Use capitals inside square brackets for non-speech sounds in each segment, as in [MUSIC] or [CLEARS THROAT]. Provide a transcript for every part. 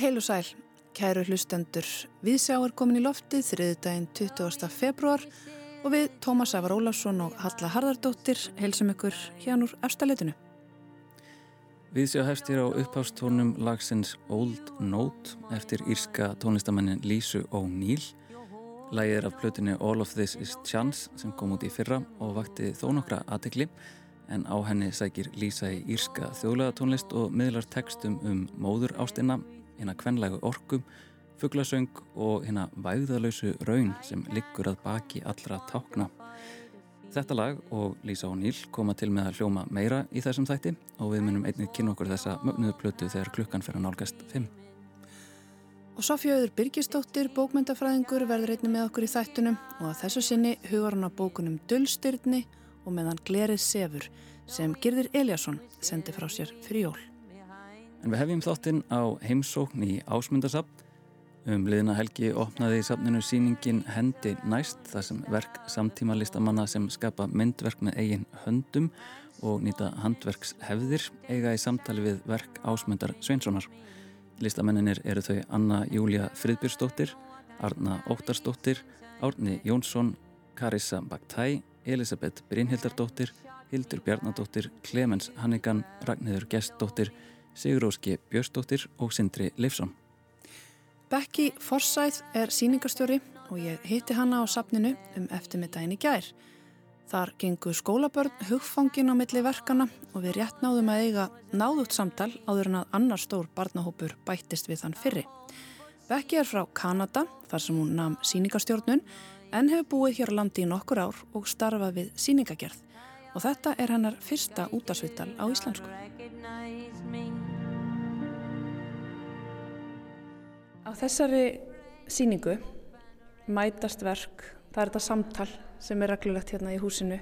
Heil og sæl, kæru hlustendur. Viðsjá er komin í loftið þriðdægin 20. februar og við Tómas Afar Ólafsson og Halla Harðardóttir heilsum ykkur hérna úr efstaleitinu. Viðsjá hefst hér á upphavstónum lagsins Old Note eftir írska tónlistamennin Lísu O'Neill. Lægið er af plötunni All of This is Chance sem kom út í fyrra og vakti þó nokkra aðtekli en á henni sækir Lísa í írska þjóðlega tónlist og miðlar textum um móður ástina, hérna kvenlægu orkum, fugglasöng og hérna væðalösu raun sem liggur að baki allra tákna. Þetta lag og Lísa og Níl koma til með að hljóma meira í þessum þætti og við munum einnig kynna okkur þessa mögnuðu plötu þegar klukkan fyrir nálgast 5. Og Sofjöður Birgisdóttir, bókmyndafræðingur, verður einnig með okkur í þættunum og að þessu sinni hugar hann á bókunum Dullstyrni og meðan Glerið Sefur sem Girðir Eliasson sendi frá sér fyrir jól. En við hefjum þáttinn á heimsókn í Ásmundarsafn. Um liðna helgi opnaði í safninu síningin Hendi næst þar sem verk samtíma listamanna sem skapa myndverk með eigin höndum og nýta handverkshefðir eiga í samtali við verk Ásmundar Sveinssonar. Listamenninir eru þau Anna Júlia Friðbjörnsdóttir, Arna Óttarsdóttir, Árni Jónsson, Karissa Baktæ Elisabeth Brynhildardóttir, Hildur Bjarnadóttir, Clemens Hannigan, Ragnhildur Gestdóttir, Siguróski Björnsdóttir og Sindri Leifsson. Becky Forsyth er síningarstjóri og ég hitti hanna á sapninu um eftirmiddaginn í gær. Þar gengur skólabörn hugfangin á milli verkana og við rétt náðum að eiga náðugt samtal áður en að annar stór barnahópur bættist við þann fyrri. Becky er frá Kanada þar sem hún namn síningarstjórnun en hefur búið hér á landi í nokkur ár og starfað við síningagerð og þetta er hennar fyrsta útarsvittal á íslensku. Á þessari síningu mætast verk, það er þetta samtal sem er reglulegt hérna í húsinu,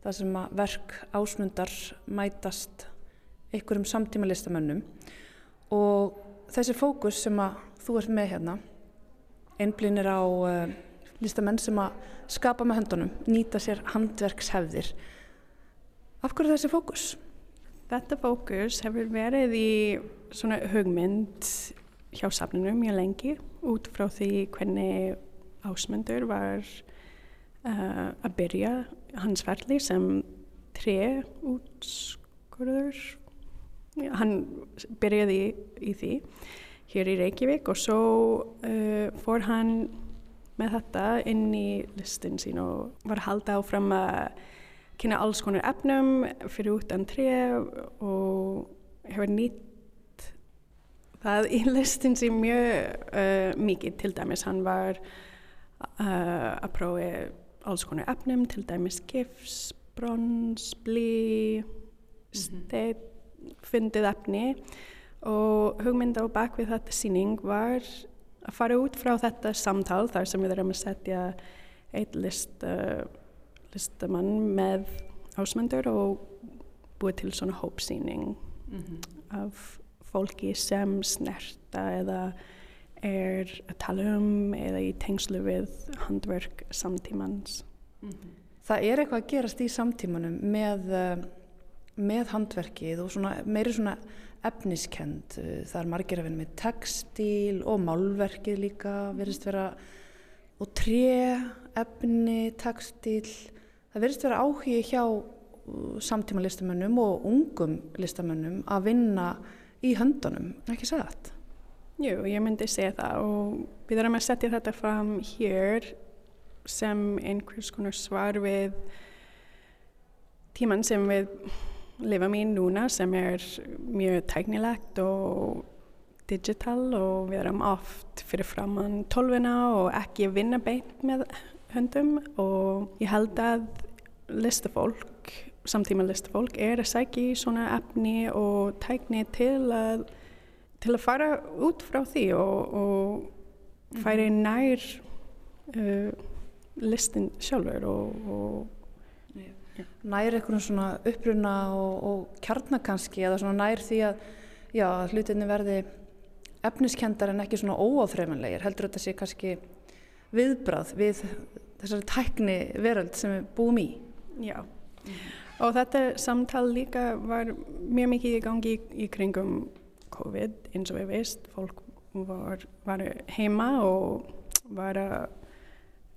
það sem að verk ásmundar mætast einhverjum samtíma listamönnum og þessi fókus sem að þú ert með hérna einblýnir á uh, listamenn sem að skapa með höndunum, nýta sér handverkshefðir. Af hverju þessi fókus? Þetta fókus hefur verið í svona hugmynd hjá safninu mjög lengi út frá því hvernig ásmundur var uh, að byrja hans verðli sem tre útskorður. Hann byrjaði í, í því hér í Reykjavík og svo uh, fór hann með þetta inn í listin sín og var halda áfram að kynna alls konar efnum fyrir utan tre og hefur nýtt það í listin sín mjög uh, mikið. Til dæmis hann var uh, að prófi alls konar efnum til dæmis gifs, brons, blí stein, fyndið efni. Og hugmynd á bakvið þetta síning var að fara út frá þetta samtal þar sem við erum að setja eitt list, uh, listamann með ásmundur og búið til svona hópsýning mm -hmm. af fólki sem snerta eða er að tala um eða í tengslu við handverk samtímans. Mm -hmm. Það er eitthvað að gerast í samtímanum með, uh, með handverkið og svona, meiri svona efniskend. Það er margir að vinna með textíl og málverkið líka, verðist vera og tre, efni, textíl. Það verðist vera áhugi hjá uh, samtíma listamönnum og ungum listamönnum að vinna í höndunum, ekki þetta? Jú, ég myndi segja það og við erum að setja þetta fram hér sem einhvers konar svar við tíman sem við lifum í núna sem er mjög tæknilegt og digital og við erum oft fyrir framann tólfina og ekki vinna beint með höndum og ég held að listafólk, samtíma listafólk er að sækja í svona efni og tækni til að, til að fara út frá því og, og færi mhm. nær uh, listin sjálfur og, og nær eitthvað svona uppruna og, og kjarnakanski eða svona nær því að já, hlutinni verði efniskendar en ekki svona óáþreifanlegir. Heldur þetta sé kannski viðbrað við þessari tækni veröld sem við búum í. Já, mm. Og þetta samtal líka var mjög mikið í gangi í, í kringum COVID eins og við veist, fólk var, var heima og var að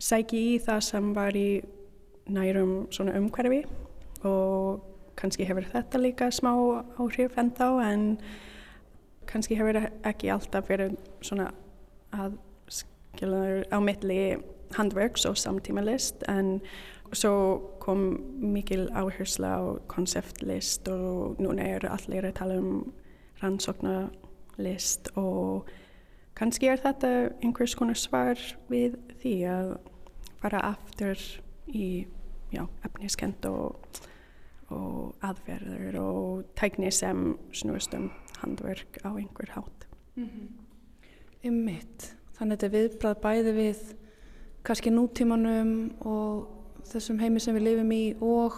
sækja í það sem var í nærum svona umhverfi. Og kannski hefur þetta líka smá áhrif en þá en kannski hefur ekki alltaf verið svona að skilja á milli handverks og samtímalist. En svo kom mikil áhersla á konseptlist og núna eru allir að tala um rannsóknarlist og kannski er þetta einhvers konar svar við því að fara aftur í já, efniskend og, og aðverður og tækni sem snúast um handverk á einhver hátt. Mm -hmm. Ymmitt, þannig að þetta viðbrað bæði við kannski nútímanum og þessum heimi sem við lifum í og,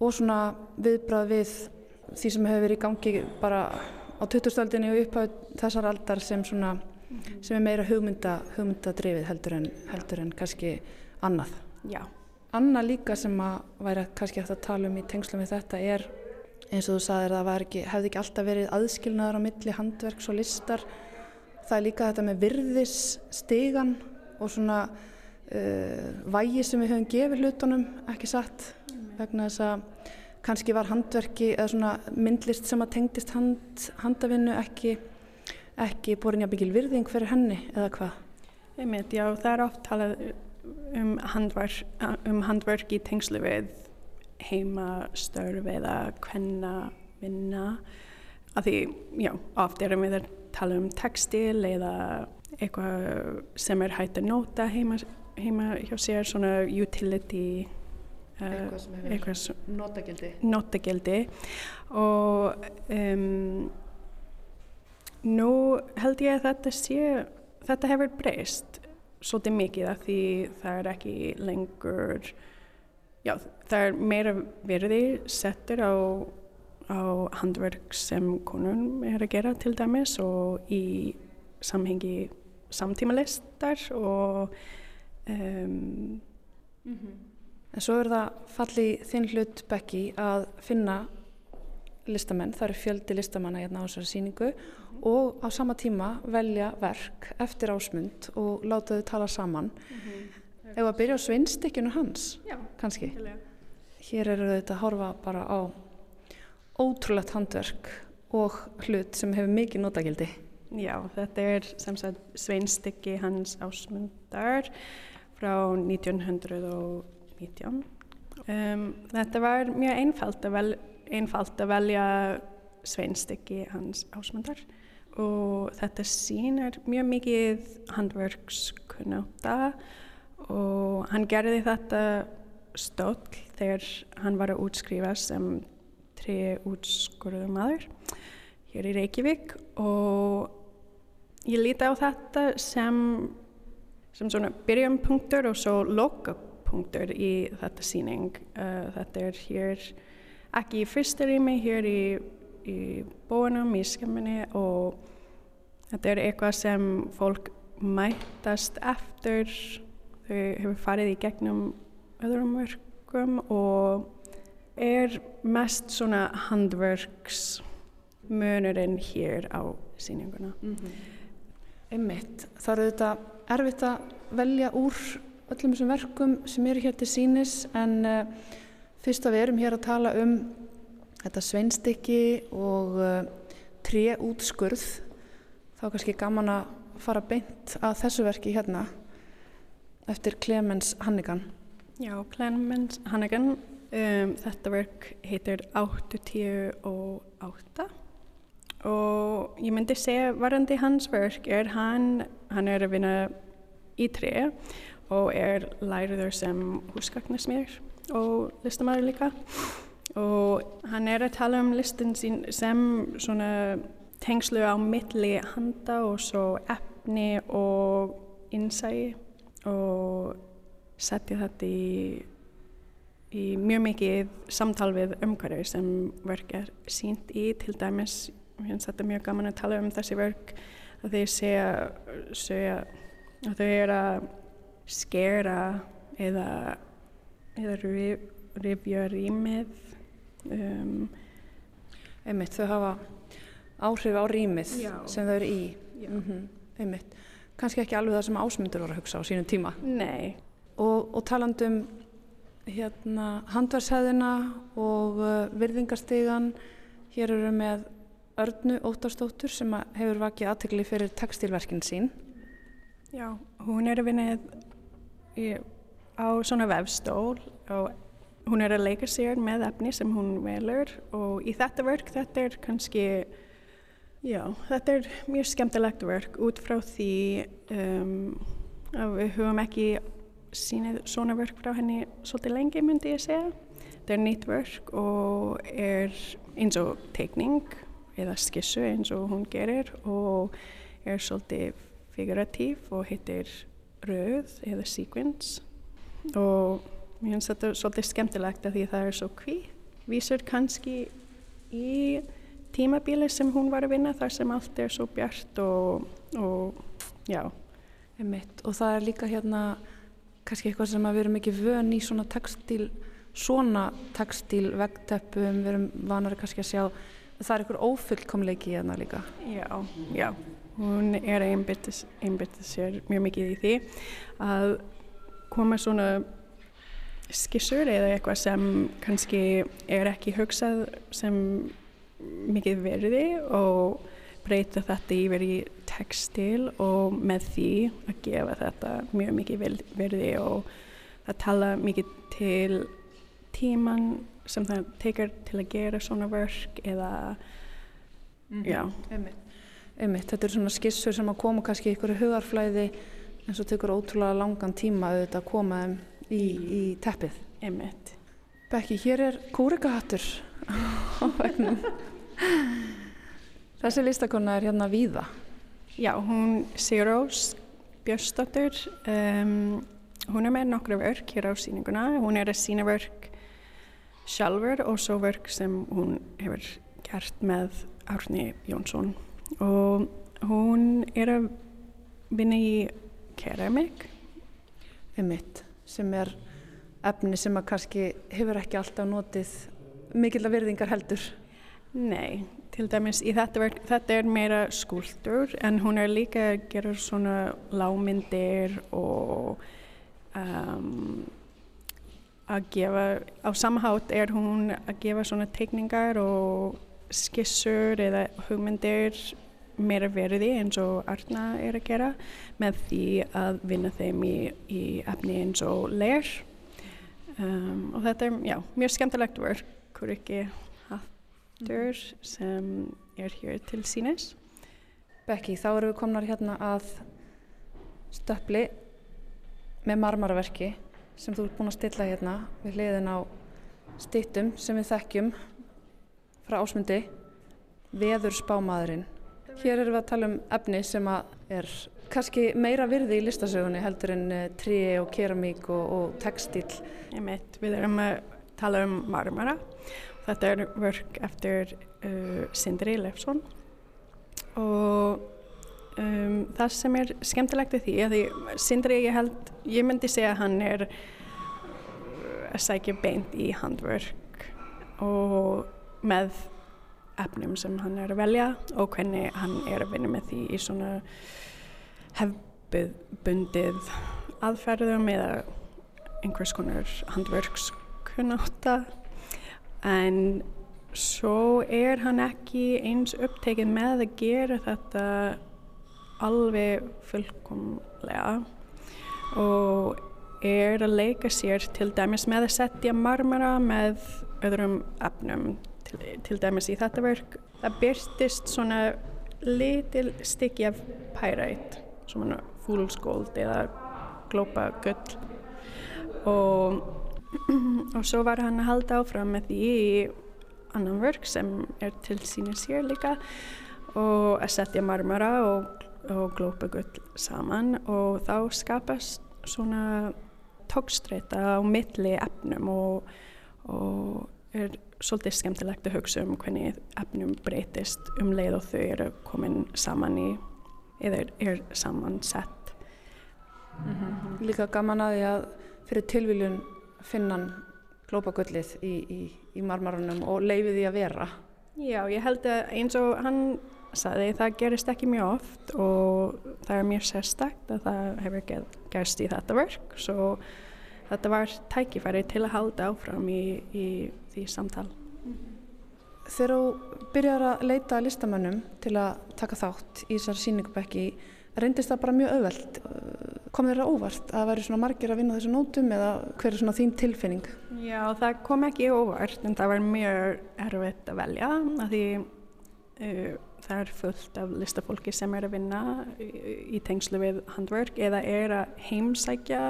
og svona viðbrað við því sem hefur verið í gangi bara á 2000-aldinni og upphæðu þessar aldar sem, svona, sem er meira hugmynda, hugmyndadrifið heldur en, heldur en kannski annað. Já. Annað líka sem að væri kannski hægt að tala um í tengslum við þetta er eins og þú sagðir að það ekki, hefði ekki alltaf verið aðskilnaður á milli handverks og listar. Það er líka þetta með virðisstegan og svona vægi sem við höfum gefið hlutunum, ekki satt, vegna þess að kannski var handverki eða svona myndlist sem að tengdist hand, handavinnu ekki, ekki borin mikil virðing fyrir henni eða hvað? Einmitt, já, það er oft talað um handverk, um handverk í tengslu við heimastörf eða hvenna vinna af því, já, oft erum við að tala um textil eða eitthvað sem er hægt að nota heima, heima hjá sér, svona utility hefur eitthvað notagildi. notagildi. Og um, nú held ég að þetta sé þetta hefur breyst svolítið mikið af því það er ekki lengur já það er meira verði settur á, á handverk sem konun er að gera til dæmis og í samhengi samtímalistar og um, mm -hmm. En svo er það fallið þinn hlut Becky að finna listamenn, það eru fjöldi listamanna hérna á þessari síningu mm -hmm. og á sama tíma velja verk eftir ásmund og láta þau tala saman. Mm -hmm. Ef að byrja á sveinstykkinu hans, Já, kannski. Heilega. Hér eru þetta að horfa bara á ótrúlegt handverk og hlut sem hefur mikið notagildi. Já, þetta er sem sagt sveinstykki hans ásmundar frá 1900 og 19. Um, þetta var mjög einfalt að, vel, einfalt að velja sveinstykki hans ásmundar og þetta sýnir mjög mikið handverkskunnáta og hann gerði þetta stóll þegar hann var að útskrifa sem tre útskurðu maður hér í Reykjavík og ég líti á þetta sem, sem svona byrjumpunktur og svo lokapunktur punktur í þetta síning. Uh, þetta er hér ekki í fyrsta rými, hér í, í bóanum, í skemminni og þetta er eitthvað sem fólk mætast eftir. Þau hefur farið í gegnum öðrum verkum og er mest svona handverks munurinn hér á síninguna. Mm -hmm. Einmitt. Það eru þetta erfitt að velja úr öllum þessum verkum sem eru hér til sínis en uh, fyrst að við erum hér að tala um þetta sveinstykki og uh, tréútskurð þá er kannski gaman að fara beint að þessu verki hérna eftir Clemens Hannigan Já, Clemens Hannigan um, þetta verk heitir 8-10 og 8 og ég myndi segja varandi hans verk er hann hann er að vinna í tré og er læriður sem húsgagnarsmýr og listamæður líka. Og hann er að tala um listin sín sem svona tengslu á milli handa og svo efni og innsægi og setja þetta í, í mjög mikið samtal við umhverju sem verk er sínt í til dæmis, finnst þetta mjög gaman að tala um þessi verk að þeir segja, að þau eru að skera eða, eða rifja rýmið um, einmitt þau hafa áhrif á rýmið Já. sem þau eru í Mm -hmm. Einmitt. Kanski ekki alveg það sem ásmundur voru að hugsa á sínum tíma. Nei. Og, og talandum hérna handvershæðina og uh, virðingarstegan, hér eru með Örnu Óttarstóttur sem hefur vakið aðtegli fyrir textilverkin sín. Já, hún er að vinna á svona vefstól og hún er að leika sér með efni sem hún velur og í þetta verk þetta er kannski Já, þetta er mjög skemmtilegt verk út frá því um, að við höfum ekki sínið svona verk frá henni svolítið lengi myndi ég segja. Þetta er nýtt verk og er eins og teikning eða skissu eins og hún gerir og er svolítið figuratív og heitir rauð eða sequence og mér finnst þetta svolítið skemmtilegt að því það er svo hví. Vísur kannski í tímabíli sem hún var að vinna þar sem allt er svo bjart og, og já. Einmitt. Og það er líka hérna kannski eitthvað sem að við erum ekki vön í svona textil, svona textil vegteppum, við erum vanari kannski að sjá það er einhver ófullkomleiki hérna líka. Já, já. Hún er að einbyrta sér mjög mikið í því að koma svona skissur eða eitthvað sem kannski er ekki hugsað sem mikið verði og breyta þetta yfir í textil og með því að gefa þetta mjög mikið verði og það tala mikið til tíman sem það tekar til að gera svona verk eða mm -hmm. já Einmitt. Einmitt. Þetta er svona skissur sem að koma kannski í ykkur hugarflæði en svo tekur ótrúlega langan tíma auðvitað að koma þeim í, í teppið Einmitt. Bekki, hér er kúrikahattur á vegnum Þessi listakonna er hérna Víða. Já, hún Sirós Björnsdóttur, um, hún er með nokkru vörk hér á síninguna. Hún er að sína vörk sjálfur og svo vörk sem hún hefur gert með Árni Jónsson. Og hún er að vinna í keramik. Emitt, sem er efni sem að kannski hefur ekki alltaf notið mikill að virðingar heldur. Nei, til dæmis í þetta verk, þetta er meira skúldur en hún er líka að gera svona lámyndir og um, að gefa, á samhátt er hún að gefa svona teikningar og skissur eða hugmyndir meira verði eins og Arna er að gera með því að vinna þeim í, í efni eins og leir um, og þetta er já, mjög skemmtilegt verk, hver ekki aftur sem er hér til sínes. Bekki, þá eru við komnar hérna að stöppli með marmaraverki sem þú ert búin að stilla hérna við hliðin á stittum sem við þekkjum frá ásmundi veður spámaðurinn. Hér erum við að tala um efni sem er kannski meira virði í listasögunni heldur en eh, trí og keramík og, og textil. Ég mitt, við erum að tala um marmara Þetta er verk eftir uh, Sindri Leifsson og um, það sem er skemmtilegt í því að því Sindri ég held, ég myndi segja að hann er uh, að sækja beint í handverk og með efnum sem hann er að velja og hvernig hann er að vinna með því í svona hefbundið aðferðum eða einhvers konar handverkskunnáta en svo er hann ekki eins upptekinn með að gera þetta alveg fullkomlega og er að leika sér til dæmis með að setja marmara með öðrum efnum til, til dæmis í þetta verk. Það byrtist svona litil stykki af pyrite svona fúlskóld eða glópa gull. Og [CLEARS THROAT] og svo var hann að halda áfram með því annan verk sem er til sínir sér líka og að setja marmara og, og glópagull saman og þá skapast svona tókstreita á milli efnum og, og er svolítið skemmtilegt að hugsa um hvernig efnum breytist um leið og þau eru komin saman í eða er samansett mm -hmm. Líka gaman að því að fyrir tilvíljun finnan glópagullið í, í, í marmarunum og leifið því að vera. Já, ég held að eins og hann saði það gerist ekki mjög oft og það er mjög sérstakt að það hefur gerst í þetta verk svo þetta var tækifæri til að halda áfram í, í því samtal. Þegar þú byrjar að leita listamönnum til að taka þátt í þessar síningubekki, reyndist það bara mjög auðvelt? Kom þér að óvart að væri svona margir að vinna þessu nótum eða hver er svona þín tilfinning? Já, það kom ekki óvart en það var mjög erfitt að velja að því uh, það er fullt af listafólki sem er að vinna í, tengslu við handverk eða er að heimsækja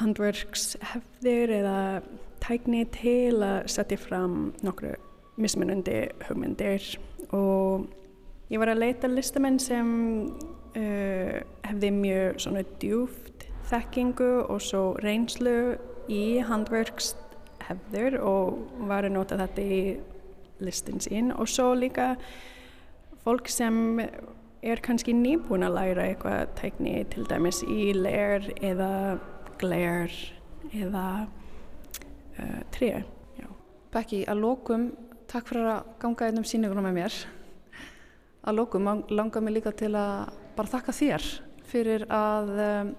handverkshefðir eða tækni til að setja fram nokkru mismunandi hugmyndir. Og ég var að leita listamenn sem uh, hefði mjög svona djúft þekkingu og svo reynslu í handverkshefðir og var að nota þetta í listin sín og svo líka fólk sem er kannski nýbúin að læra eitthvað tækni til dæmis í leir eða gler eða uh, tré. Becky, að lókum, takk fyrir að ganga einnum síningunum með mér. Að lókum langar mig líka til að bara þakka þér fyrir að um,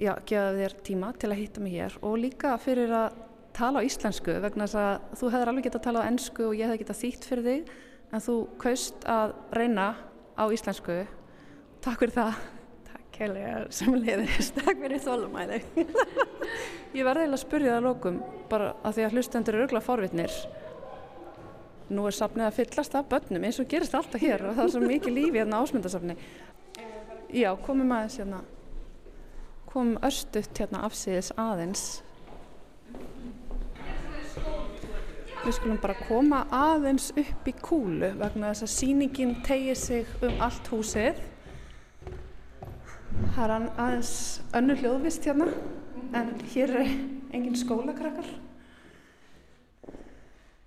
já, gefa þér tíma til að hitta mig hér og líka fyrir að tala á íslensku vegna þess að þú hefur alveg getað að tala á ennsku og ég hef getað þýtt fyrir þig en þú kaust að reyna á íslensku. Takk fyrir það kærlega sem leiðist. Takk fyrir þólumæði. [LAUGHS] ég verði eiginlega að spyrja það lókum bara að því að hlustendur eru örgulega forvitnir. Nú er safnið að fyllast af börnum eins og gerist alltaf hér og það er svo mikið lífi hérna ásmyndasafni. Já, komum aðeins hérna, komum örstuðt hérna afsýðis aðeins. Við skulum bara koma aðeins upp í kúlu vegna þess að síningin tegir sig um allt húsið Það er aðeins önnu hljóðvist hérna en hér er engin skólakrakkar.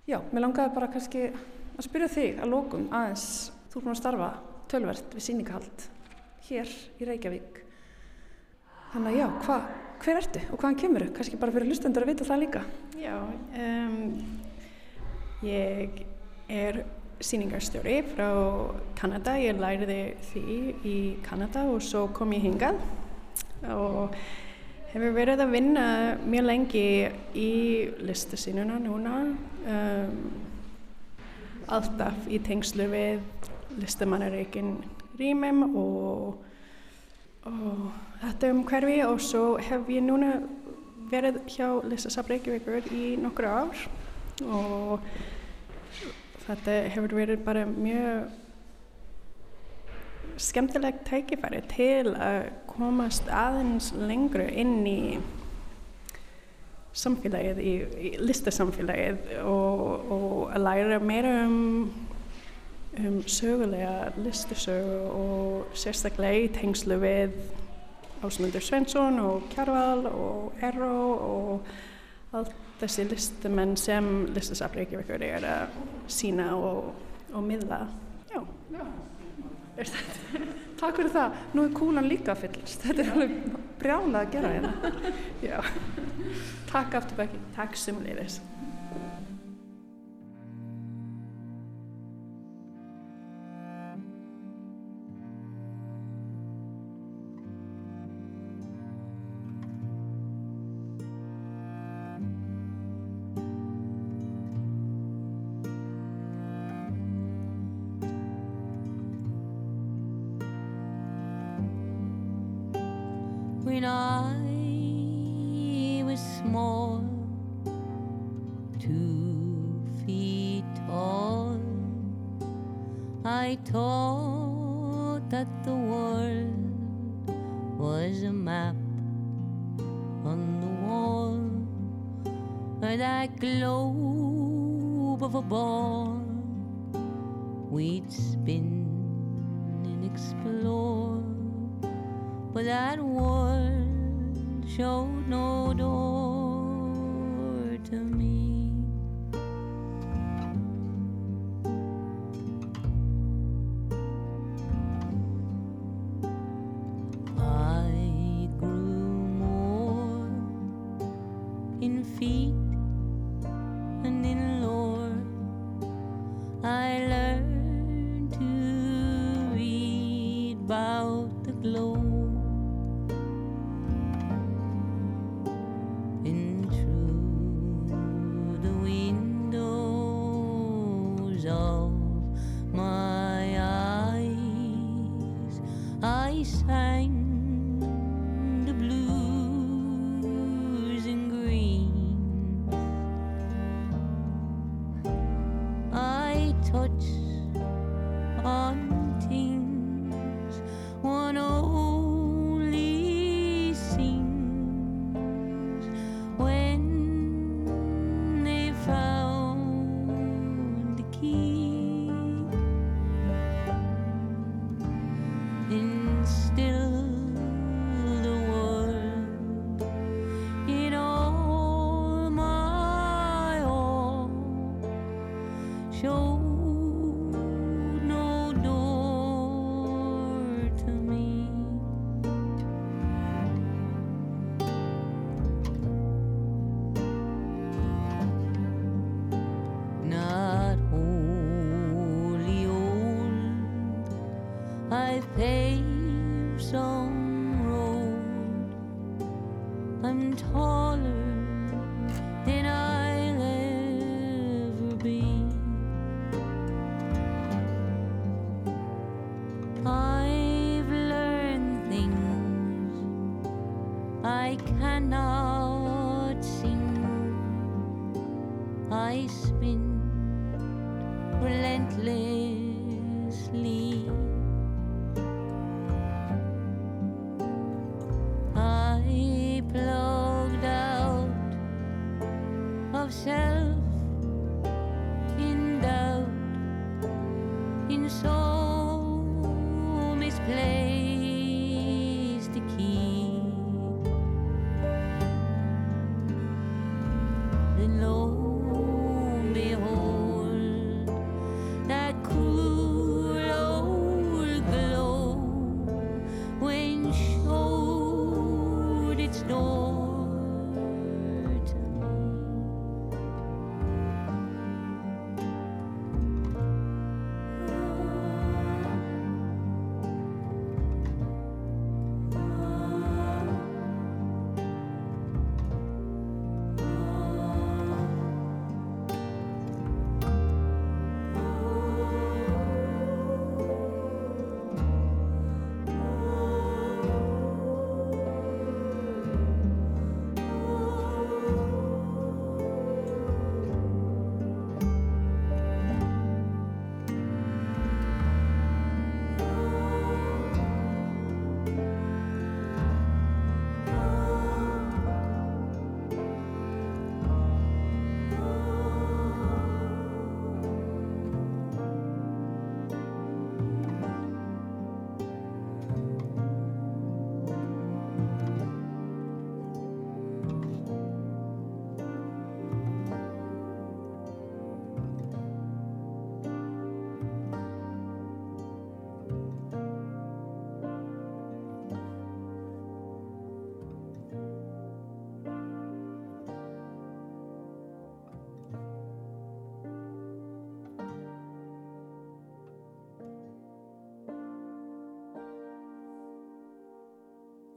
Já, mér langaði bara kannski að spyrja þig að lókum aðeins þú er búin að starfa tölvert við síningahald hér í Reykjavík. Þannig að já, hva, hver ertu og hvaðan kemur þau? Kannski bara fyrir hlustendur að vita það líka. Já, um, ég er síningarstjóri frá Kanada. Ég læriði því í Kanada og svo kom ég hingað og hefur verið að vinna mjög lengi í listasínuna núna. Um, alltaf í tengslu við listamannareikin rýmum og, og þetta um hverfi og svo hef ég núna verið hjá Listasafn Reykjavíkur í nokkru ár og þetta hefur verið bara mjög skemmtilegt tækifæri til að komast aðeins lengru inn í samfélagið, í, í listasamfélagið og, og að læra meira um, um sögulega listasögu og sérstaklega í tengslu við Ásmundur Svensson og Kjarval og Erro og allt þessi listamenn sem listasafn Reykjavíkur er að sína og, og miðla. Já. Já. Takk fyrir það. Nú er kúlan líka fyllist. Þetta er alveg brjálað að gera hérna. [LAUGHS] Já. Takk aftur Becky. Takk sem leiðis. But that world showed no door to me. life paves some road. I'm torn.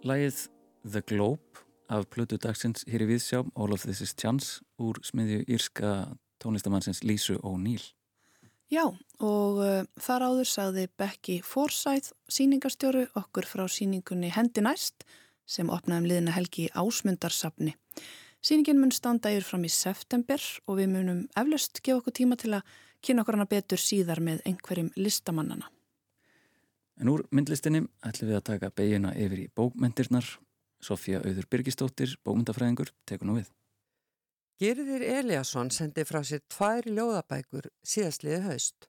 Lægið The Globe af plötu dagsins hér í Viðsjá All of This is Chance úr smiðju írska tónlistamannsins Lísu O'Neill. Já, og uh, þar áður sagði Becky Forsyth, síningarstjóru, okkur frá síningunni Hendi næst, sem opnaðum liðina helgi í Ásmundarsafni. Sýningin mun standa yfir fram í september og við munum eflaust gefa okkur tíma til að kynna okkur hana betur síðar með einhverjum listamannana. En úr myndlistinni ætlum við að taka beigina yfir í bókmentirnar. Sofía Auður Birgistóttir, bókmyndafræðingur, tekur nú við. Girðir Eliasson sendi frá sér tvær ljóðabækur síðastliði haust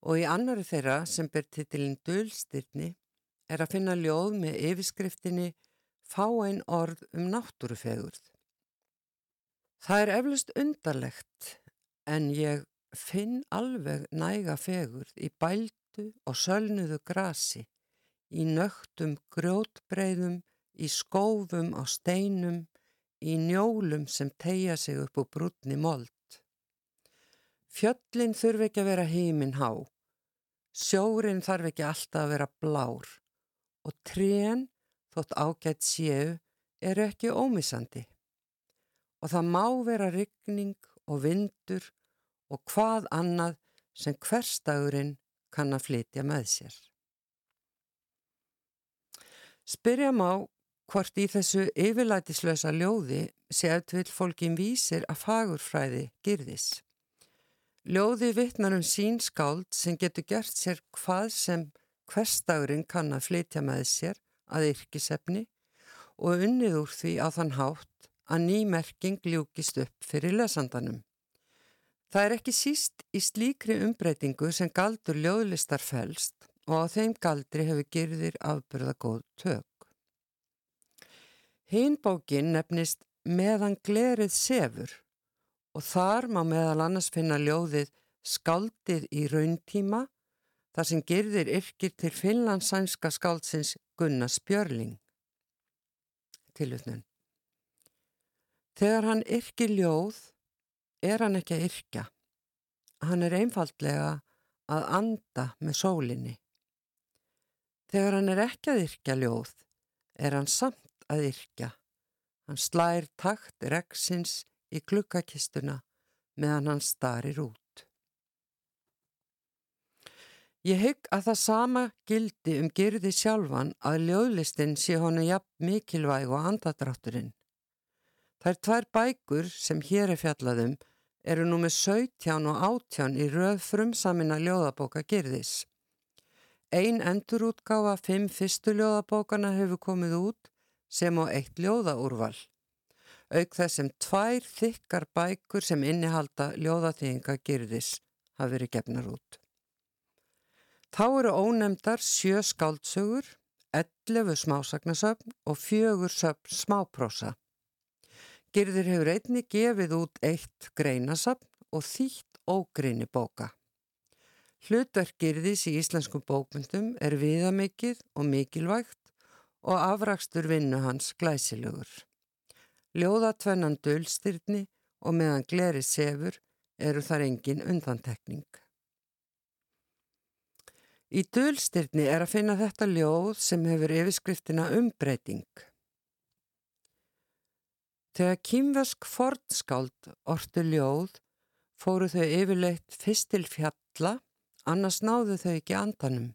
og í annari þeirra sem ber titilinn Dölstyrni er að finna ljóð með yfirskriftinni Fáein orð um náttúrufegurð. Það er eflust undarlegt en ég finn alveg næga fegurð í bældu og sölnuðu grasi, í nögtum grjótbreiðum, í skófum á steinum, í njólum sem tegja sig upp úr brúnni mold. Fjöllin þurfi ekki að vera heiminn há, Sjórin þarf ekki alltaf að vera blár og trén, þótt ágætt séu, eru ekki ómissandi. Og það má vera rigning og vindur og hvað annað sem hverstagurinn kann að flytja með sér. Spyrja má hvort í þessu yfirlætislösa ljóði sé eftir fólkin vísir að fagurfræði girðis. Ljóði vittnar um sín skáld sem getur gert sér hvað sem hverstagurinn kann að flytja með sér að yrkisefni og unnið úr því á þann hátt að nýmerking ljúkist upp fyrir lesandanum. Það er ekki síst í slíkri umbreytingu sem galdur ljóðlistar fælst og á þeim galdri hefur gerðir afbyrða góð tök. Hínbókin nefnist meðan glerið sefur og þar má meðal annars finna ljóðið skaldið í rauntíma þar sem gerðir yrkir til finlandsænska skáldsins Gunnar Spjörling. Tilutnun. Þegar hann yrkir ljóð er hann ekki að yrkja. Hann er einfaldlega að anda með sólinni. Þegar hann er ekki að yrkja ljóð er hann samt að yrkja. Hann slær takt reksins í klukkakistuna meðan hann starir út. Ég hygg að það sama gildi um gerði sjálfan að ljóðlistin sé honu jafn mikilvæg og andadrátturinn. Það er tvær bækur sem hér er fjallaðum eru nú með 17 og 18 í röð frumsamina ljóðabóka gerðis. Ein endurútgáfa fimm fyrstu ljóðabókana hefur komið út sem á eitt ljóðaúrval. Auk þess sem tvær þykkar bækur sem innihalda ljóðaþýðinga gerðis hafi verið gefnar út. Þá eru ónemdar sjö skáldsögur, 11 smásagnasöfn og fjögur söfn smáprósa. Girðir hefur einni gefið út eitt greinasöfn og þýtt ógreini bóka. Hlutverk girðis í íslenskum bókmyndum er viðamikið og mikilvægt og afrakstur vinnu hans glæsilegur. Ljóðatvennan dölstyrni og meðan gleri sefur eru þar engin undantekning. Í dölstyrni er að finna þetta ljóð sem hefur yfirskriftina umbreyting. Þegar kýmvesk fornskáld ortu ljóð fóru þau yfirleitt fyrst til fjalla, annars náðu þau ekki andanum.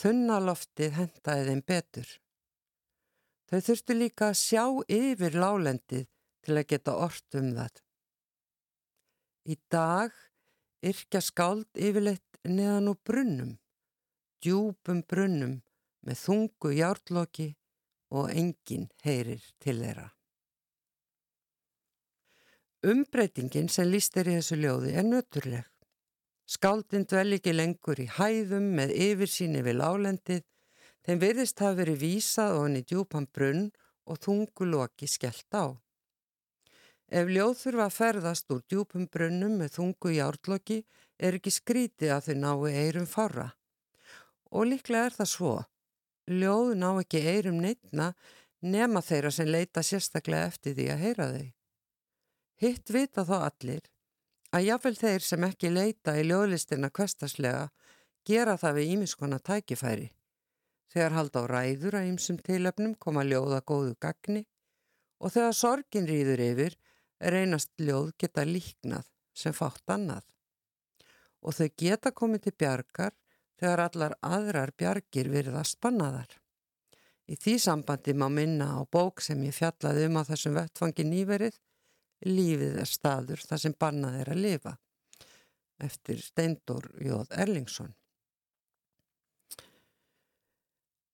Þunnaloftið hentaði þeim betur. Þau þurftu líka að sjá yfir lálendið til að geta ort um það. Í dag yrkja skáld yfirleitt neðan úr brunnum, djúpum brunnum með þungu járloki og enginn heyrir til þeirra. Umbreytingin sem líst er í þessu ljóði er nöturleg. Skáldin dvel ekki lengur í hæðum með yfirsýni við lálendið, þeim virðist hafa verið vísað og hann í djúpan brunn og þungu loki skellt á. Ef ljóð þurfa að ferðast úr djúpum brunnum með þungu járloki er ekki skrítið að þau nái eirum fara. Og líklega er það svo. Ljóð ná ekki eirum neittna nema þeirra sem leita sérstaklega eftir því að heyra þau. Hitt vita þá allir að jáfnvel þeir sem ekki leita í ljóðlistina kvestaslega gera það við ímiskona tækifæri. Þegar halda á ræður að ýmsum tilöfnum koma ljóða góðu gagni og þegar sorgin rýður yfir reynast ljóð geta líknað sem fátt annað og þau geta komið til bjargar þegar allar aðrar bjargir virða spannaðar. Í því sambandi má minna á bók sem ég fjallaði um á þessum vettfangi nýverið, Lífið er staður þar sem bannað er að lifa, eftir Steindor Jóð Erlingsson.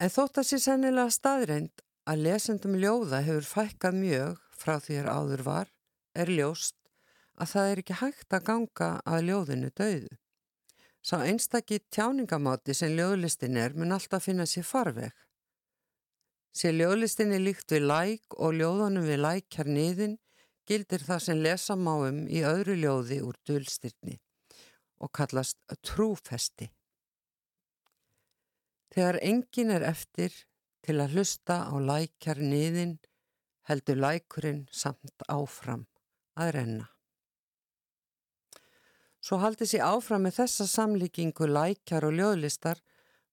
En þótt að sé sennilega staðreind að lesendum ljóða hefur fækkað mjög frá því að áður var, er ljóst að það er ekki hægt að ganga að ljóðinu döðu. Sá einstakki tjáningamáti sem ljóðlistin er mun alltaf finna sér farveg. Sér ljóðlistin er líkt við læk og ljóðanum við lækjar niðin gildir það sem lesa máum í öðru ljóði úr dölstyrni og kallast trúfesti. Þegar engin er eftir til að hlusta á lækjar niðin heldur lækurinn samt áfram að renna. Svo haldið sér áfram með þessa samlíkingu lækjar og ljóðlistar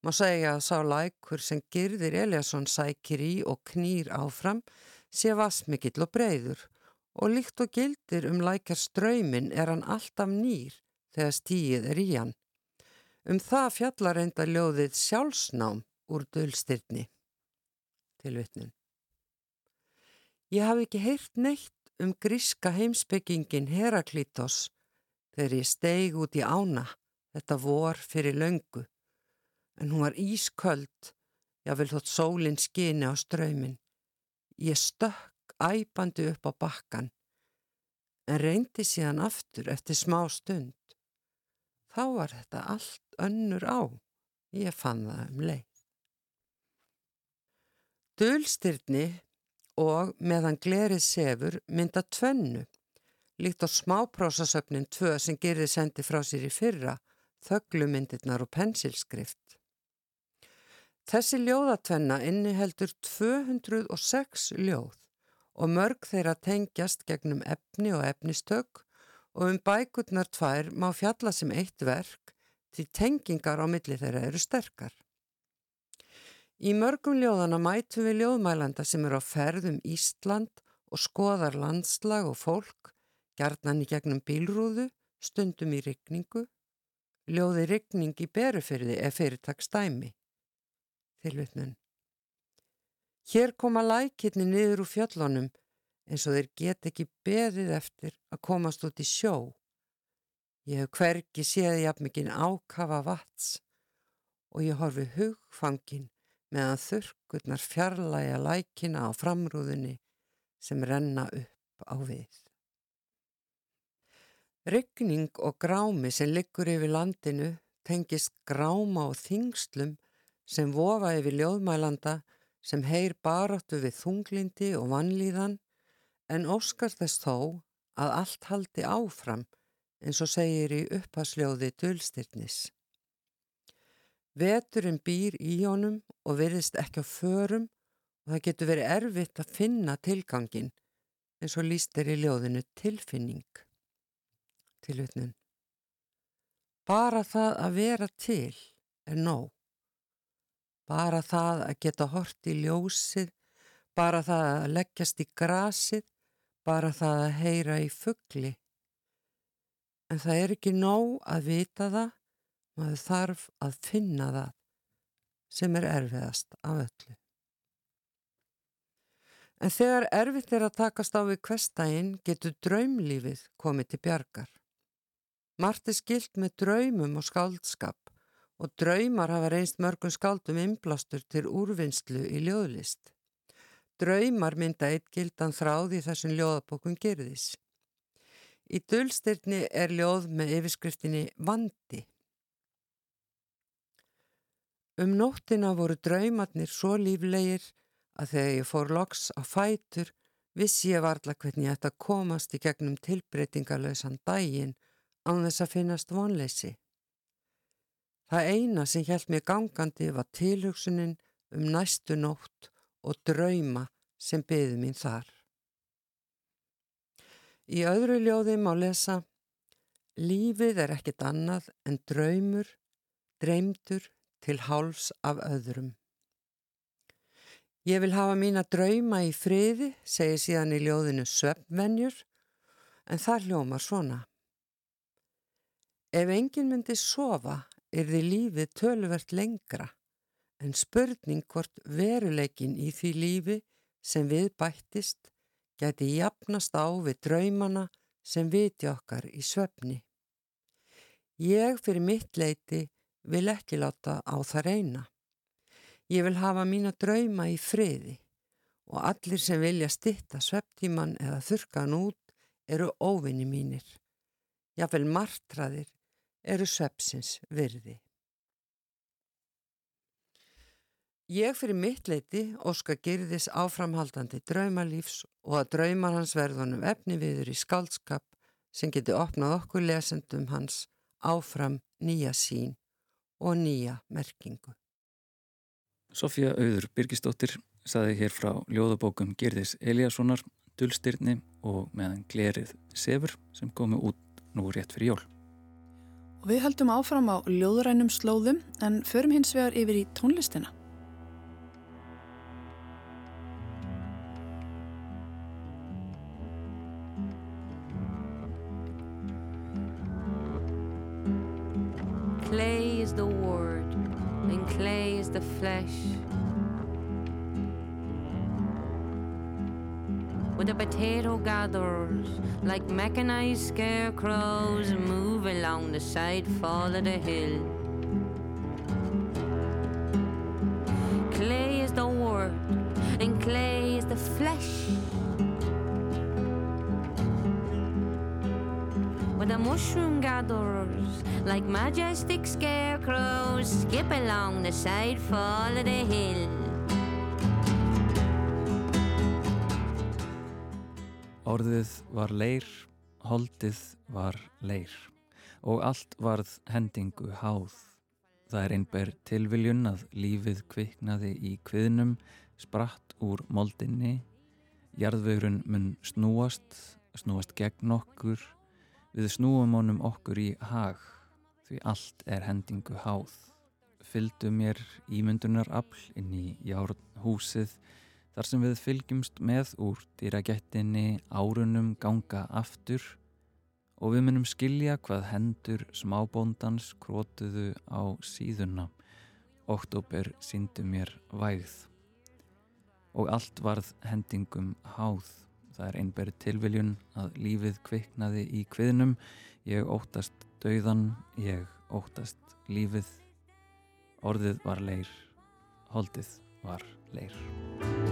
má segja að sá lækur sem Girðir Eliasson sækir í og knýr áfram sé vasmikill og breyður og líkt og gildir um lækjar ströymin er hann alltaf nýr þegar stíið er í hann. Um það fjallar enda ljóðið sjálfsnám úr dölstyrni. Til vitnin. Ég hafi ekki heyrt neitt um gríska heimsbyggingin Heraklítos þegar ég steig út í ána þetta vor fyrir löngu. En hún var ísköld, ég vil þótt sólinn skini á ströymin. Ég stökk æpandi upp á bakkan, en reyndi síðan aftur eftir smá stund. Þá var þetta allt önnur á, ég fann það um leið. Dölstyrni og meðan glerið sefur mynda tvennu líkt á smáprósasöfnin tvö sem gerði sendi frá sér í fyrra, þögglumindirnar og pensilskrift. Þessi ljóðatvenna inniheldur 206 ljóð og mörg þeirra tengjast gegnum efni og efnistök og um bækurnar tvær má fjalla sem eitt verk því tengingar á milli þeirra eru sterkar. Í mörgum ljóðana mætum við ljóðmælanda sem eru á ferðum Ísland og skoðar landslag og fólk Gjarnan í gegnum bílrúðu, stundum í rigningu, ljóði rigning í berufyrði ef fyrirtagsdæmi. Tilvitnun. Hér koma lækirni niður úr fjöllunum eins og þeir get ekki beðið eftir að komast út í sjó. Ég hef hvergi séði jafn mikinn ákafa vats og ég horfi hugfangin meðan þurrkurnar fjarlæga lækina á framrúðunni sem renna upp á við. Ryggning og grámi sem liggur yfir landinu tengist gráma og þingslum sem vofa yfir ljóðmælanda sem heyr baráttu við þunglindi og vannlíðan en óskar þess þó að allt haldi áfram eins og segir í upphagsljóði dölstyrnis. Veturinn býr í honum og virðist ekki á förum og það getur verið erfitt að finna tilgangin eins og líst er í ljóðinu tilfinning tilvitnun. Bara það að vera til er nóg. Bara það að geta hort í ljósið, bara það að leggjast í grasið, bara það að heyra í fuggli. En það er ekki nóg að vita það, maður þarf að finna það sem er erfiðast af öllu. En þegar erfitt er að takast á við kvestægin getur draumlífið komið til bjargar. Mart er skilt með draumum og skáldskap og draumar hafa reynst mörgum skáldum inblastur til úrvinnslu í ljóðlist. Draumar mynda eitt gildan þráð í þessum ljóðabókun gerðis. Í dölstyrni er ljóð með yfirskriftinni Vandi. Um nóttina voru draumarnir svo líflegir að þegar ég fór loks á fætur vissi ég varla hvernig ég ætti að komast í gegnum tilbreytingalösan daginn án þess að finnast vonleysi. Það eina sem hjælt mig gangandi var tilhugsunin um næstu nótt og drauma sem byði mín þar. Í öðru ljóði má lesa Lífið er ekkit annað en draumur, dreymdur til háls af öðrum. Ég vil hafa mín að drauma í friði, segir síðan í ljóðinu Svefnvenjur, en það hljómar svona. Ef enginn myndi sofa er því lífið töluvert lengra en spurning hvort veruleikin í því lífi sem við bættist geti jafnast á við draumana sem viti okkar í svefni. Ég fyrir mitt leiti vil ekki láta á það reyna. Ég vil hafa mína drauma í friði og allir sem vilja stitta sveftíman eða þurkan út eru óvinni mínir. Jáfnvel martraðir eru söpsins virði. Ég fyrir mitt leiti óska gerðis áframhaldandi draumalífs og að draumar hans verðunum efni viður í skaldskap sem geti opnað okkur lesendum hans áfram nýja sín og nýja merkingu. Sofía Auður Birgisdóttir saði hér frá ljóðabókum Gerðis Eliassonar, Dullstyrni og meðan Glerið Sefur sem komi út nú rétt fyrir jól. Og við höldum áfram á ljóðrænum slóðum en förum hins vegar yfir í tónlistina. Clay is the word, and clay is the flesh. With the potato gatherers, like mechanized scarecrows, move along the side fall of the hill. Clay is the word, and clay is the flesh. With the mushroom gatherers, like majestic scarecrows, skip along the side fall of the hill. Orðið var leir, holdið var leir og allt varð hendingu háð. Það er einber tilviljun að lífið kviknaði í kviðnum, spratt úr moldinni, jarðvegurinn mun snúast, snúast gegn okkur, við snúum honum okkur í hag, því allt er hendingu háð. Fyldu mér ímyndunar afl inn í járnhúsið, þar sem við fylgjumst með úr dýragættinni árunum ganga aftur og við munum skilja hvað hendur smábóndans krótuðu á síðuna. Oktober síndu mér vægð og allt varð hendingum háð. Það er einberð tilviljun að lífið kviknaði í kviðnum. Ég óttast dauðan, ég óttast lífið. Orðið var leir, holdið var leir.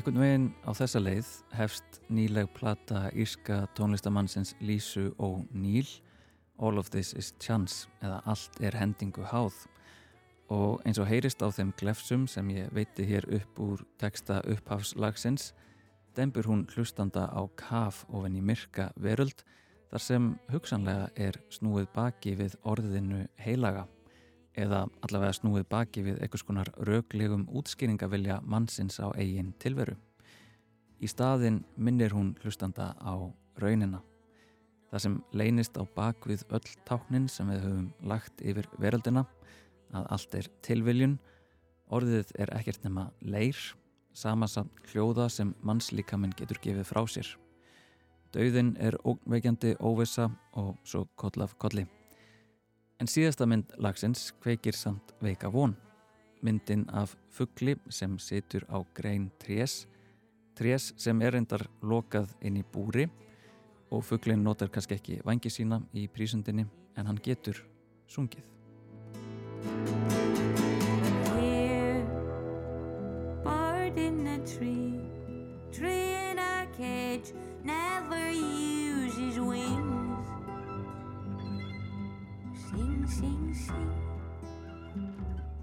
Einhvern veginn á þessa leið hefst nýleg plata írska tónlistamannsins Lísu og Níl All of this is chance eða allt er hendingu háð. Og eins og heyrist á þeim glefsum sem ég veiti hér upp úr texta upphafslagsins dembur hún hlustanda á kaf ofin í myrka veröld þar sem hugsanlega er snúið baki við orðinu heilaga eða allavega snúið baki við einhvers konar röglegum útskýringavilja mannsins á eigin tilveru. Í staðin minnir hún hlustanda á raunina. Það sem leynist á bakvið öll táknin sem við höfum lagt yfir veröldina, að allt er tilviljun, orðið er ekkert nema leir, samasamt hljóða sem mannslíkaminn getur gefið frá sér. Dauðin er óveikjandi óvisa og svo koll af kolli. En síðasta mynd lagsins kveikir samt veika von. Myndin af fuggli sem situr á grein trés, trés sem er endar lokað inn í búri og fugglin notar kannski ekki vangi sína í prísundinni en hann getur sungið. Here, bird in a tree, tree in a cage, never uses wings. Sing, sing.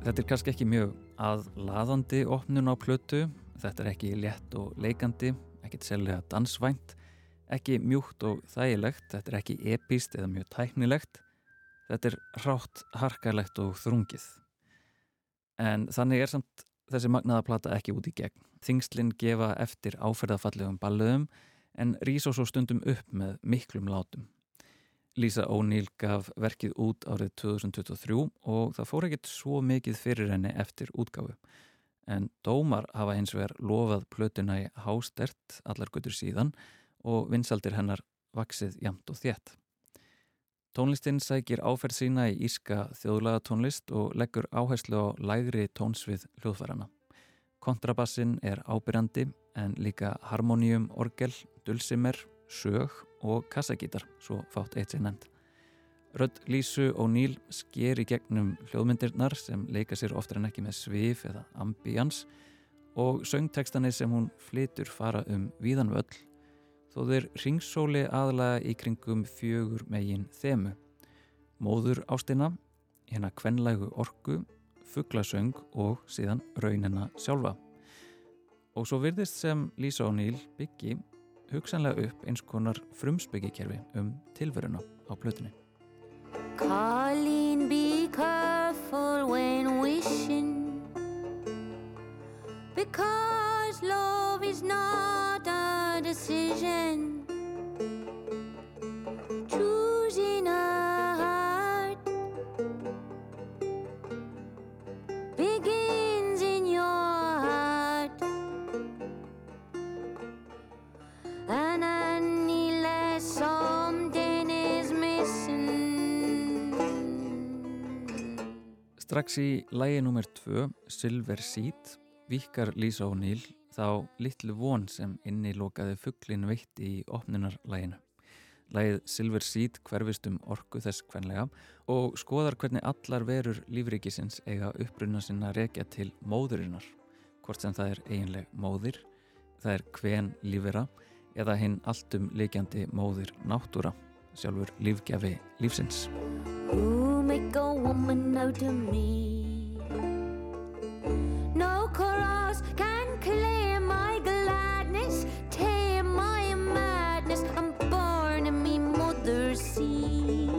Þetta er kannski ekki mjög aðlaðandi opnun á plötu, þetta er ekki létt og leikandi, ekkit selja dansvænt, ekki mjúkt og þægilegt, þetta er ekki epíst eða mjög tæknilegt, þetta er rátt, harkarlegt og þrungið. En þannig er samt þessi magnaða plata ekki út í gegn. Þingslinn gefa eftir áferðafallegum balluðum en rís og svo stundum upp með miklum látum. Lisa O'Neill gaf verkið út árið 2023 og það fór ekkert svo mikið fyrir henni eftir útgáfu. En dómar hafa hins vegar lofað plötuna í hástert allar guttur síðan og vinsaldir hennar vaksið jamt og þétt. Tónlistinn sækir áferð sína í íska þjóðlaga tónlist og leggur áherslu á lægri tónsvið hljóðfærana. Kontrabassin er ábyrjandi en líka harmoníum, orgel, dulsimer, sög og kassagítar, svo fátt eitt sér nefnd. Rödd Lísu og Níl sker í gegnum hljóðmyndirnar sem leika sér oftar en ekki með svif eða ambíans og söngtekstanir sem hún flytur fara um víðan völl þó þeir ringsóli aðlaga í kringum fjögur megin þemu. Móður ástina, hérna kvenlægu orku, fugglasöng og síðan raunina sjálfa. Og svo virðist sem Lísa O'Neill byggi hugsanlega upp eins konar frumsbyggikerfi um tilveruna á plötunni. Colleen, be careful when wishing. Because love is not a decision. Strax í lægi nr. 2, Silver Seed, vikar Lísa O'Neill þá litlu von sem innilokaði fugglin veitti í opnunarlæginu. Lægið Silver Seed hverfist um orku þess kvenlega og skoðar hvernig allar verur lífríkisins eiga uppruna sinna rekja til móðurinnar, hvort sem það er eiginleg móðir, það er kven lífera eða hinn alltum leikjandi móðir náttúra, sjálfur lífgjafi lífsins. Make a woman out of me. No chorus can claim my gladness, tame my madness. I'm born in me mother's sea.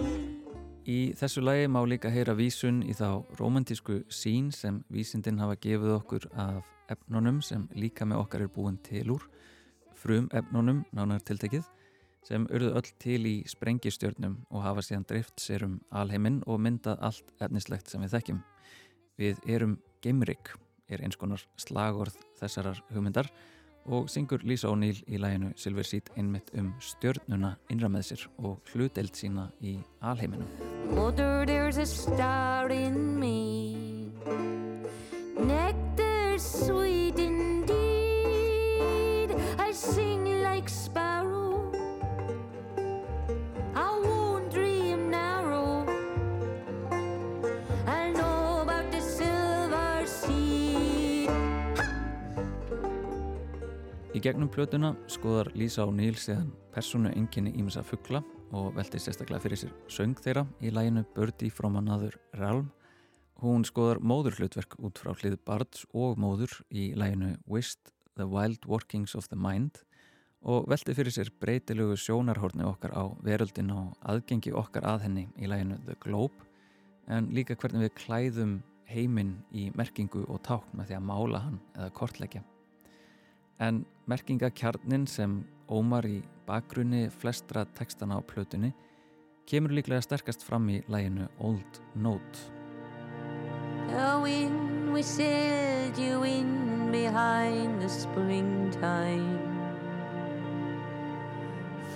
Í þessu lagi má líka heyra vísun í þá romantísku sín sem vísindin hafa gefið okkur af efnunum sem líka með okkar er búin til úr, frum efnunum nánar tiltekið, sem urðu öll til í sprengistjörnum og hafa síðan drift sér um alheiminn og myndað allt efnislegt sem við þekkjum. Við erum geimrik, er eins konar slagorð þessarar hugmyndar og syngur Lísa O'Neill í læginu Silver Seed einmitt um stjörnuna innra með sér og hluteld sína í alheiminum. Mother, there's a star in me. Í gegnum plötuna skoðar Lísa O'Neill síðan persónu enginni ímessa fuggla og velti sérstaklega fyrir sér söng þeirra í læginu Birdie from Another Realm. Hún skoðar móðurhlutverk út frá hlið bards og móður í læginu Wist the Wild Workings of the Mind og velti fyrir sér breytilegu sjónarhórni okkar á veröldin og aðgengi okkar að henni í læginu The Globe en líka hvernig við klæðum heiminn í merkingu og tákn með því að mála hann eða kortleggja. En merkingakjarnin sem ómar í bakgrunni flestra textana á plötunni kemur líklega sterkast fram í læginu Old Note. The wind whistled you in behind the springtime.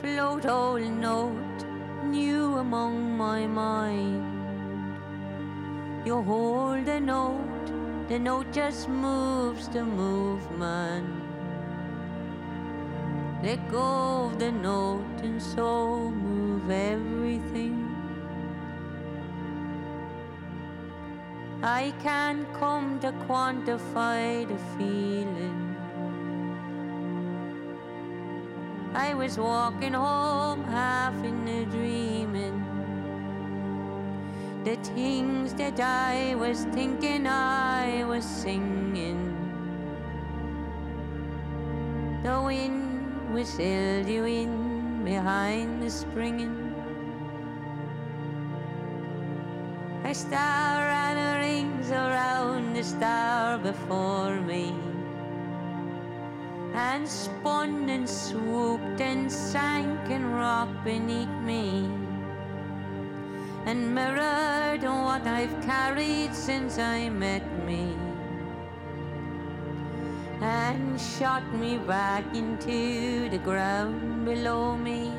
Float old note, new among my mind. You hold the note, the note just moves the movement. Let go of the note and so move everything. I can't come to quantify the feeling. I was walking home half in a dreaming. The things that I was thinking I was singing. The wind whistled you in behind the springing. A star and rings around the star before me. And spun and swooped and sank and rocked beneath me. And mirrored what I've carried since I met me and shot me back into the ground below me.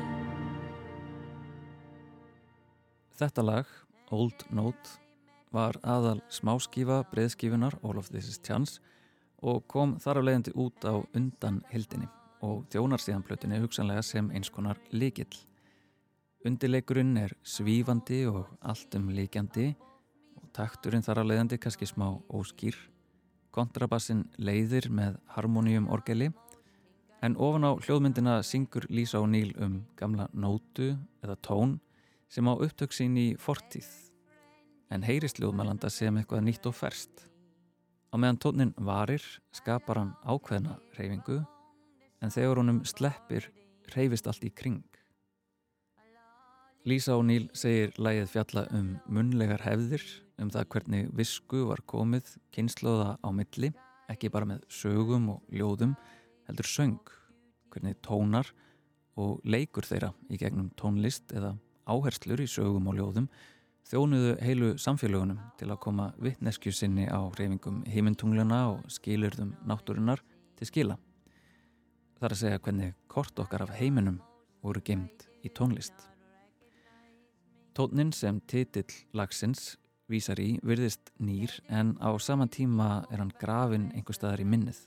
Þetta lag, Old Note, var aðal smáskífa breiðskífunar All of This is Chance og kom þar af leiðandi út á undan hildinni og þjónar síðan plötunni hugsanlega sem eins konar líkill. Undirleikurinn er svífandi og allt um líkjandi og takturinn þar af leiðandi kannski smá óskýr. Kontrabassin leiðir með harmoníum orgeli en ofan á hljóðmyndina syngur Lísa og Níl um gamla nótu eða tón sem á upptök sín í fortíð en heyrist hljóðmælanda sem eitthvað nýtt og ferst. Á meðan tónin varir skapar hann ákveðna reyfingu en þegar honum sleppir reyfist allt í kring. Lísa O'Neill segir lægið fjalla um munlegar hefðir, um það hvernig visku var komið kynnslóða á milli, ekki bara með sögum og ljóðum, heldur söng, hvernig tónar og leikur þeirra í gegnum tónlist eða áherslur í sögum og ljóðum þjónuðu heilu samfélagunum til að koma vittneskju sinni á reyfingum heimintungluna og skilurðum náttúrunar til skila. Það er að segja hvernig kort okkar af heiminum voru gemd í tónlist. Tónin sem titill lagsins vísar í virðist nýr en á saman tíma er hann grafin einhver staðar í minnið.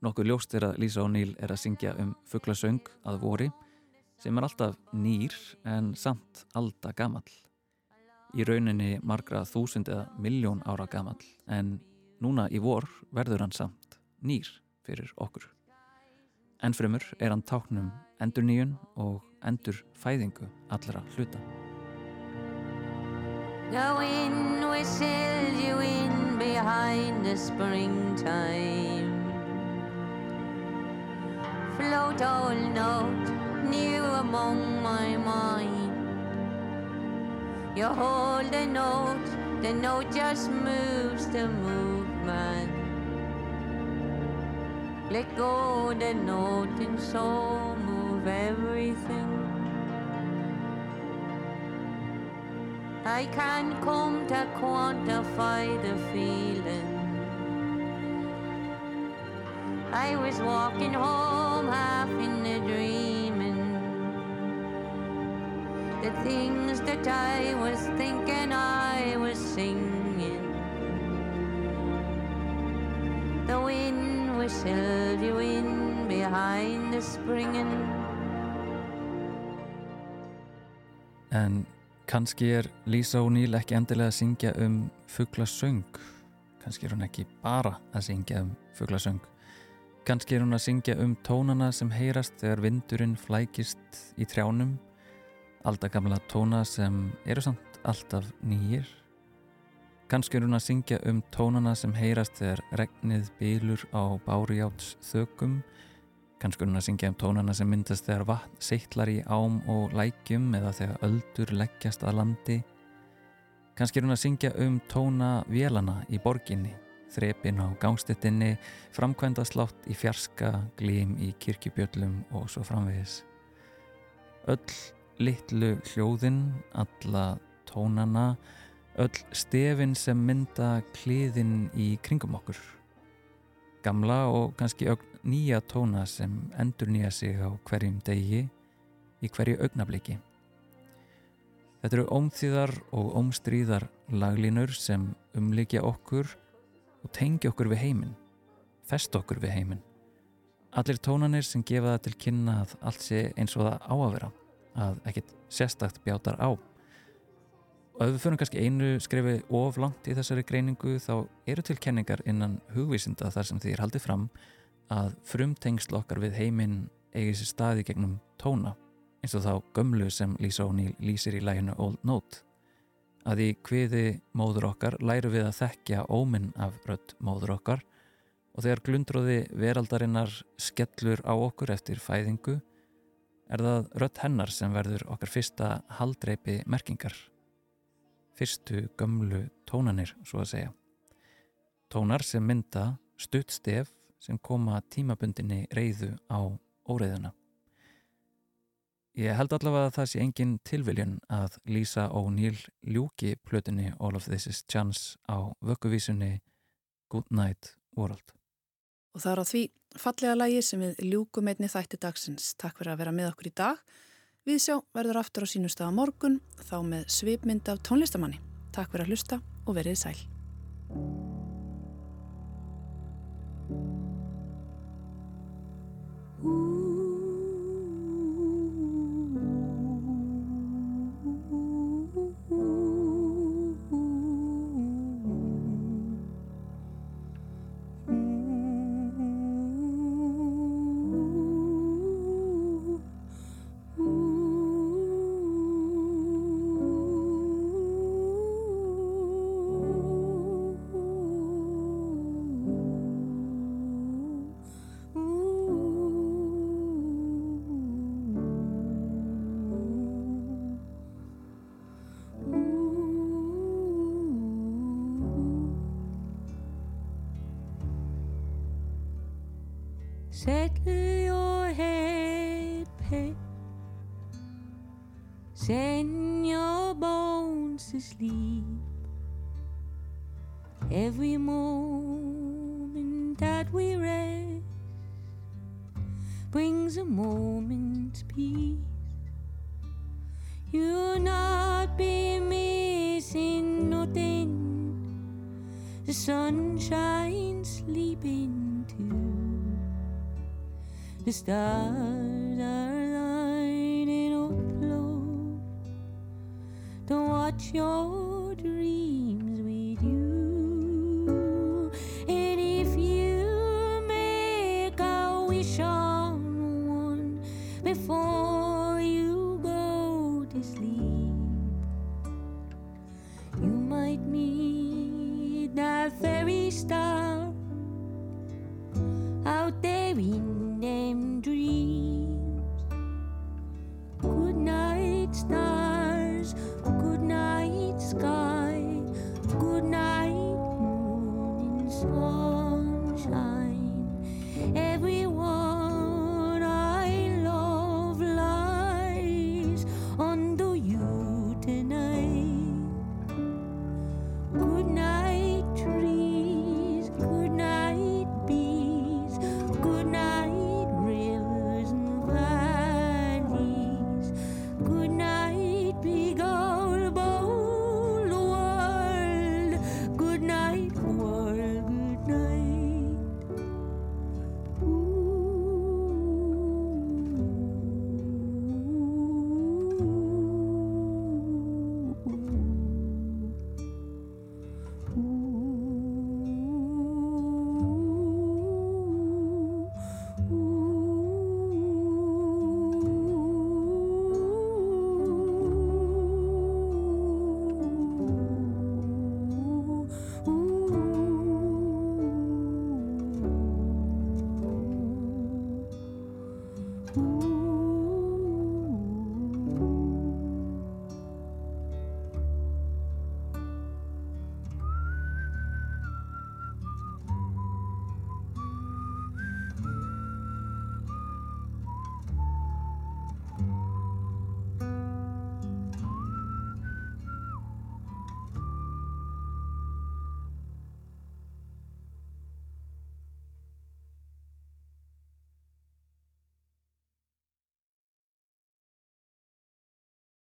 Nokkuð ljóst er að Lísa O'Neill er að syngja um fugglasöng að vori sem er alltaf nýr en samt alda gamall. Í rauninni margra þúsund eða miljón ára gamall en núna í vor verður hann samt nýr fyrir okkur. Ennfremur er hann táknum endur nýjun og endur fæðingu allra hluta. The wind whistles you in behind the springtime. Float all note new among my mind. You hold the note, the note just moves the movement. Let go the note and so move everything. I can't come to quantify the feeling. I was walking home half in a dreaming. The things that I was thinking I was singing. The wind whistled you in behind the springing. En kannski er Lísa O'Neill ekki endilega að syngja um fugglasöng. Kannski er hún ekki bara að syngja um fugglasöng. Kannski er hún að syngja um tónana sem heyrast þegar vindurinn flækist í trjánum. Aldagamla tóna sem eru samt alltaf nýjir. Kannski er hún að syngja um tónana sem heyrast þegar regnið bylur á bárijáts þökum. Að syngja um tónana sem myndast þegar vatn seittlar í ám og lækjum eða þegar öldur leggjast að landi. Kannski er hún að syngja um tóna vélana í borginni, þrepin á gangstettinni, framkvæmda slátt í fjarska, glím í kirkjubjöllum og svo framvegis. Öll litlu hljóðin, alla tónana, öll stefin sem mynda kliðin í kringum okkur. Gamla og kannski ögn nýja tóna sem endur nýja sig á hverjum degi í hverju augnabliki. Þetta eru ómþýðar og ómstríðar laglínur sem umlikja okkur og tengja okkur við heiminn, fest okkur við heiminn. Allir tónanir sem gefa það til kynna að allt sé eins og það á að vera, að ekkit sérstakt bjátar á. Og ef við fyrir kannski einu skrefi of langt í þessari greiningu þá eru til kenningar innan hugvísinda þar sem því er haldið fram að frumtengsl okkar við heiminn eigi sér staði gegnum tóna eins og þá gömlu sem Lisa O'Neill lýsir í læginu Old Note. Að í kviði móður okkar læru við að þekkja óminn af rödd móður okkar og þegar glundróði veraldarinnar skellur á okkur eftir fæðingu er það rödd hennar sem verður okkar fyrsta haldreipi merkingar. Fyrstu gömlu tónanir svo að segja. Tónar sem mynda stutt stef sem koma tímabundinni reyðu á óreiðuna Ég held allavega að það sé engin tilviljun að Lisa O'Neill ljúki plötunni All of This Is Chance á vökkuvísunni Good Night World. Og það er á því fallega lagi sem við ljúkum einni þætti dagsins. Takk fyrir að vera með okkur í dag. Við sjá verður aftur á sínustaf á morgun, þá með svipmynd af tónlistamanni. Takk fyrir að hlusta og verið sæl. a moment's peace. You'll not be missing nothing. The sunshine sleeping too. The stars